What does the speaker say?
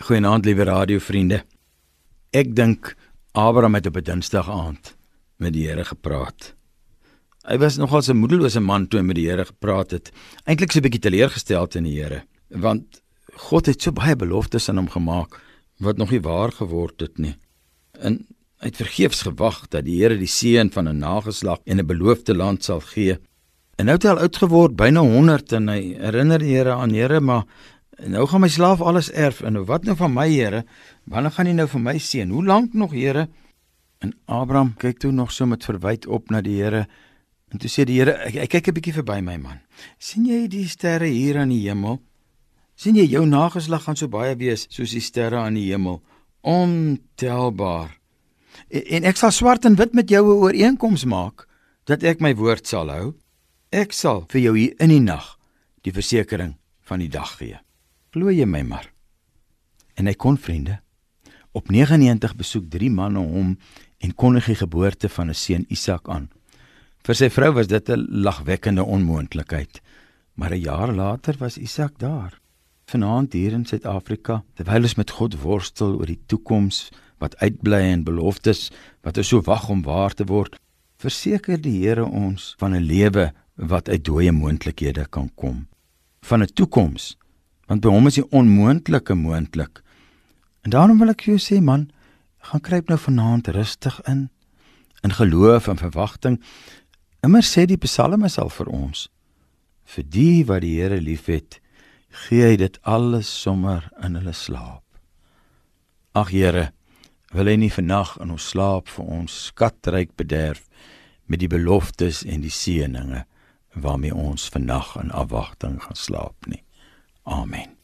Goeienaand liewe radiovriende. Ek dink Abraham het op 'n Dinsdag aand met die Here gepraat. Hy was nogal 'n moedelose man toe hy met die Here gepraat het. Eintlik so 'n bietjie teleurgesteld in die Here, want God het so baie beloftes aan hom gemaak wat nog nie waar geword het nie. En hy het vergeefs gewag dat die Here die seën van 'n nageslag en 'n beloofde land sal gee. En nou het hy al oud geword, byna 100 en hy herinner die Here aan Here, maar nou gaan my slaaf alles erf en nou wat nou van my Here? Wanneer gaan U nou vir my seën? Hoe lank nog, Here? En Abraham kyk toe nog so met verwyd op na die Here. En toe sê die Here, ek, ek kyk 'n bietjie verby my man. sien jy die sterre hier aan die hemel? sien jy jou nageslag gaan so baie wees soos die sterre aan die hemel? Ontelbaar. En, en ek sal swart en wit met jou 'n ooreenkoms maak dat ek my woord sal hou. Ek sal vir jou hier in die nag die versekering van die dag gee. Glo jy my maar? En hy kon vriende op 99 besoek drie manne hom en kondig die geboorte van 'n seun Isak aan. Vir sy vrou was dit 'n lagwekkende onmoontlikheid, maar 'n jaar later was Isak daar. Vanaand hier in Suid-Afrika, terwyl ons met God worstel oor die toekoms wat uitbly en beloftes wat ons so wag om waar te word, verseker die Here ons van 'n lewe wat uit dooie moontlikhede kan kom, van 'n toekoms want by hom is die onmoontlike moontlik. En daarom wil ek jou sê man, gaan kruip nou vanaand rustig in in geloof en verwagting. Immer sê die psalmes al vir ons vir die wat die Here liefhet, gee hy dit alles sommer in hulle slaap. Ag Here, wil hy nie vannag in ons slaap vir ons skatryk bederf met die beloftes en die seëninge waarmee ons vannag in afwagting gaan slaap nie. Amen.